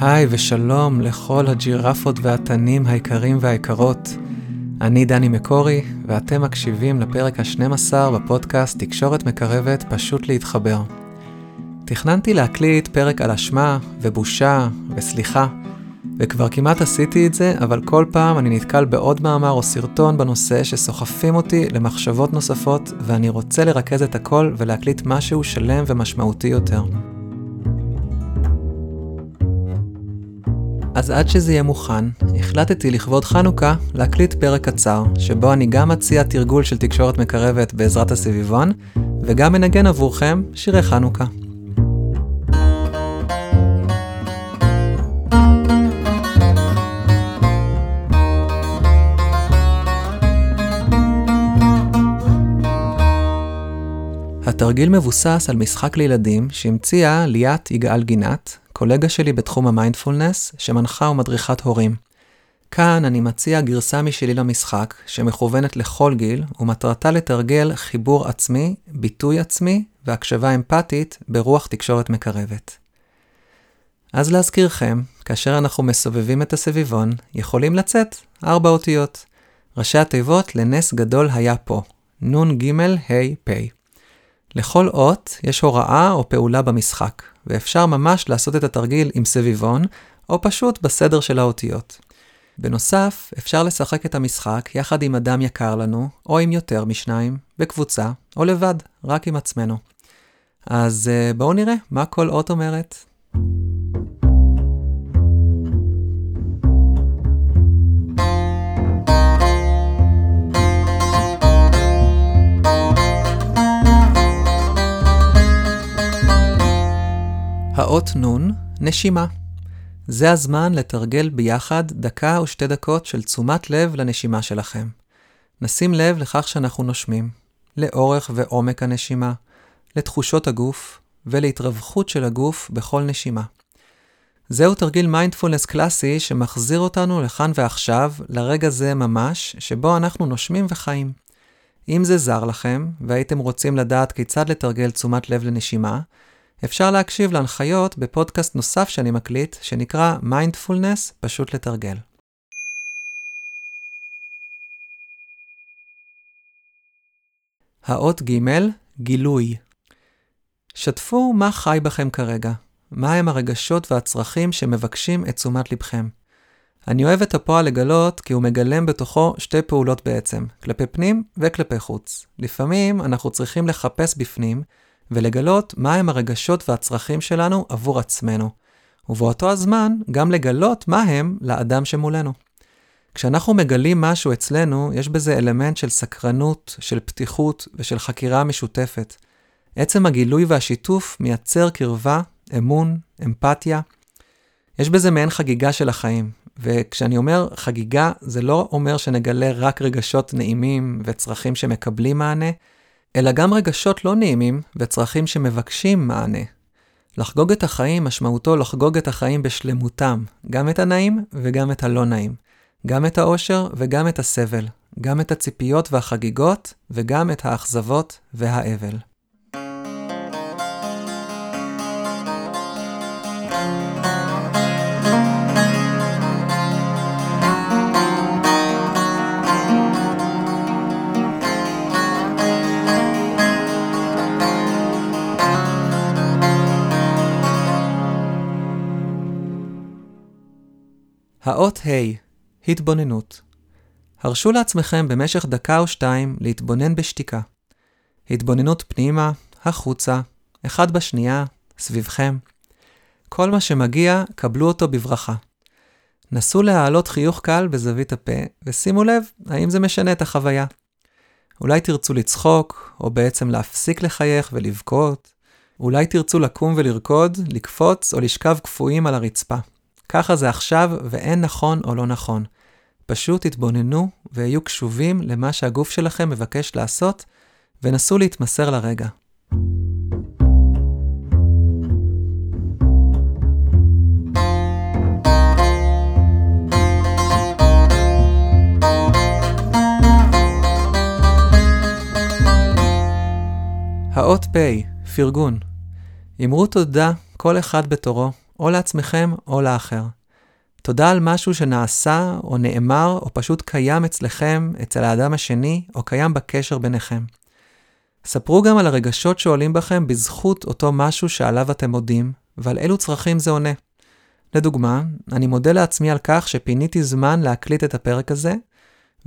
היי ושלום לכל הג'ירפות והתנים היקרים והיקרות. אני דני מקורי, ואתם מקשיבים לפרק ה-12 בפודקאסט תקשורת מקרבת פשוט להתחבר. תכננתי להקליט פרק על אשמה ובושה וסליחה, וכבר כמעט עשיתי את זה, אבל כל פעם אני נתקל בעוד מאמר או סרטון בנושא שסוחפים אותי למחשבות נוספות, ואני רוצה לרכז את הכל ולהקליט משהו שלם ומשמעותי יותר. אז עד שזה יהיה מוכן, החלטתי לכבוד חנוכה להקליט פרק קצר, שבו אני גם מציע תרגול של תקשורת מקרבת בעזרת הסביבון, וגם מנגן עבורכם שירי חנוכה. התרגיל מבוסס על משחק לילדים שהמציאה ליאת יגאל גינת, קולגה שלי בתחום המיינדפולנס, שמנחה ומדריכת הורים. כאן אני מציע גרסה משלי למשחק, שמכוונת לכל גיל, ומטרתה לתרגל חיבור עצמי, ביטוי עצמי והקשבה אמפתית ברוח תקשורת מקרבת. אז להזכירכם, כאשר אנחנו מסובבים את הסביבון, יכולים לצאת ארבע אותיות. ראשי התיבות לנס גדול היה פה, נ"ג ה' פ'. לכל אות יש הוראה או פעולה במשחק, ואפשר ממש לעשות את התרגיל עם סביבון, או פשוט בסדר של האותיות. בנוסף, אפשר לשחק את המשחק יחד עם אדם יקר לנו, או עם יותר משניים, בקבוצה, או לבד, רק עם עצמנו. אז אה, בואו נראה מה כל אות אומרת. נ' נשימה. זה הזמן לתרגל ביחד דקה או שתי דקות של תשומת לב לנשימה שלכם. נשים לב לכך שאנחנו נושמים, לאורך ועומק הנשימה, לתחושות הגוף ולהתרווחות של הגוף בכל נשימה. זהו תרגיל מיינדפולנס קלאסי שמחזיר אותנו לכאן ועכשיו, לרגע זה ממש, שבו אנחנו נושמים וחיים. אם זה זר לכם, והייתם רוצים לדעת כיצד לתרגל תשומת לב לנשימה, אפשר להקשיב להנחיות בפודקאסט נוסף שאני מקליט, שנקרא מיינדפולנס פשוט לתרגל. האות ג' גילוי. שתפו מה חי בכם כרגע, מהם הרגשות והצרכים שמבקשים את תשומת לבכם. אני אוהב את הפועל לגלות כי הוא מגלם בתוכו שתי פעולות בעצם, כלפי פנים וכלפי חוץ. לפעמים אנחנו צריכים לחפש בפנים, ולגלות מהם הרגשות והצרכים שלנו עבור עצמנו, ובאותו הזמן גם לגלות מה הם לאדם שמולנו. כשאנחנו מגלים משהו אצלנו, יש בזה אלמנט של סקרנות, של פתיחות ושל חקירה משותפת. עצם הגילוי והשיתוף מייצר קרבה, אמון, אמפתיה. יש בזה מעין חגיגה של החיים, וכשאני אומר חגיגה, זה לא אומר שנגלה רק רגשות נעימים וצרכים שמקבלים מענה, אלא גם רגשות לא נעימים וצרכים שמבקשים מענה. לחגוג את החיים משמעותו לחגוג את החיים בשלמותם, גם את הנעים וגם את הלא נעים, גם את האושר וגם את הסבל, גם את הציפיות והחגיגות וגם את האכזבות והאבל. האות ה' התבוננות. הרשו לעצמכם במשך דקה או שתיים להתבונן בשתיקה. התבוננות פנימה, החוצה, אחד בשנייה, סביבכם. כל מה שמגיע, קבלו אותו בברכה. נסו להעלות חיוך קל בזווית הפה, ושימו לב האם זה משנה את החוויה. אולי תרצו לצחוק, או בעצם להפסיק לחייך ולבכות. אולי תרצו לקום ולרקוד, לקפוץ או לשכב קפואים על הרצפה. ככה זה עכשיו, ואין נכון או לא נכון. פשוט תתבוננו והיו קשובים למה שהגוף שלכם מבקש לעשות, ונסו להתמסר לרגע. האות פ', פרגון. אמרו תודה כל אחד בתורו או לעצמכם או לאחר. תודה על משהו שנעשה או נאמר או פשוט קיים אצלכם, אצל האדם השני, או קיים בקשר ביניכם. ספרו גם על הרגשות שעולים בכם בזכות אותו משהו שעליו אתם מודים, ועל אילו צרכים זה עונה. לדוגמה, אני מודה לעצמי על כך שפיניתי זמן להקליט את הפרק הזה,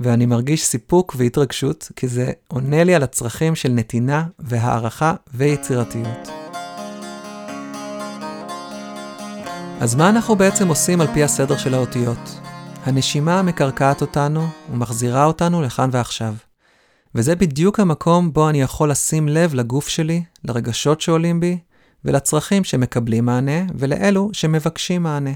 ואני מרגיש סיפוק והתרגשות, כי זה עונה לי על הצרכים של נתינה והערכה ויצירתיות. אז מה אנחנו בעצם עושים על פי הסדר של האותיות? הנשימה מקרקעת אותנו ומחזירה אותנו לכאן ועכשיו. וזה בדיוק המקום בו אני יכול לשים לב לגוף שלי, לרגשות שעולים בי, ולצרכים שמקבלים מענה, ולאלו שמבקשים מענה.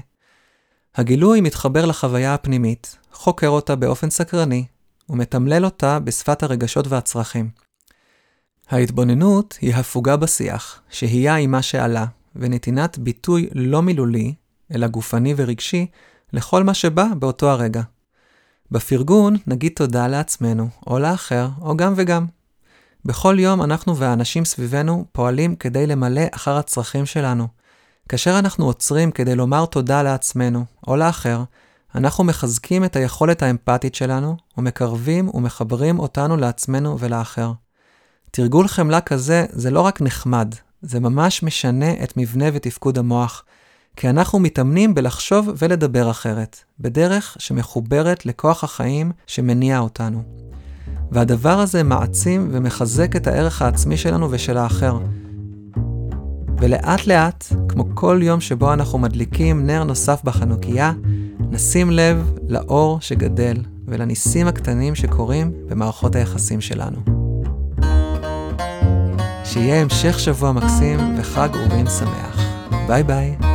הגילוי מתחבר לחוויה הפנימית, חוקר אותה באופן סקרני, ומתמלל אותה בשפת הרגשות והצרכים. ההתבוננות היא הפוגה בשיח, שהייה עם מה שעלה, ונתינת ביטוי לא מילולי, אלא גופני ורגשי, לכל מה שבא באותו הרגע. בפרגון נגיד תודה לעצמנו, או לאחר, או גם וגם. בכל יום אנחנו והאנשים סביבנו פועלים כדי למלא אחר הצרכים שלנו. כאשר אנחנו עוצרים כדי לומר תודה לעצמנו, או לאחר, אנחנו מחזקים את היכולת האמפתית שלנו, ומקרבים ומחברים אותנו לעצמנו ולאחר. תרגול חמלה כזה זה לא רק נחמד, זה ממש משנה את מבנה ותפקוד המוח, כי אנחנו מתאמנים בלחשוב ולדבר אחרת, בדרך שמחוברת לכוח החיים שמניע אותנו. והדבר הזה מעצים ומחזק את הערך העצמי שלנו ושל האחר. ולאט לאט, כמו כל יום שבו אנחנו מדליקים נר נוסף בחנוכיה, נשים לב לאור שגדל ולניסים הקטנים שקורים במערכות היחסים שלנו. שיהיה המשך שבוע מקסים וחג אורים שמח. ביי ביי.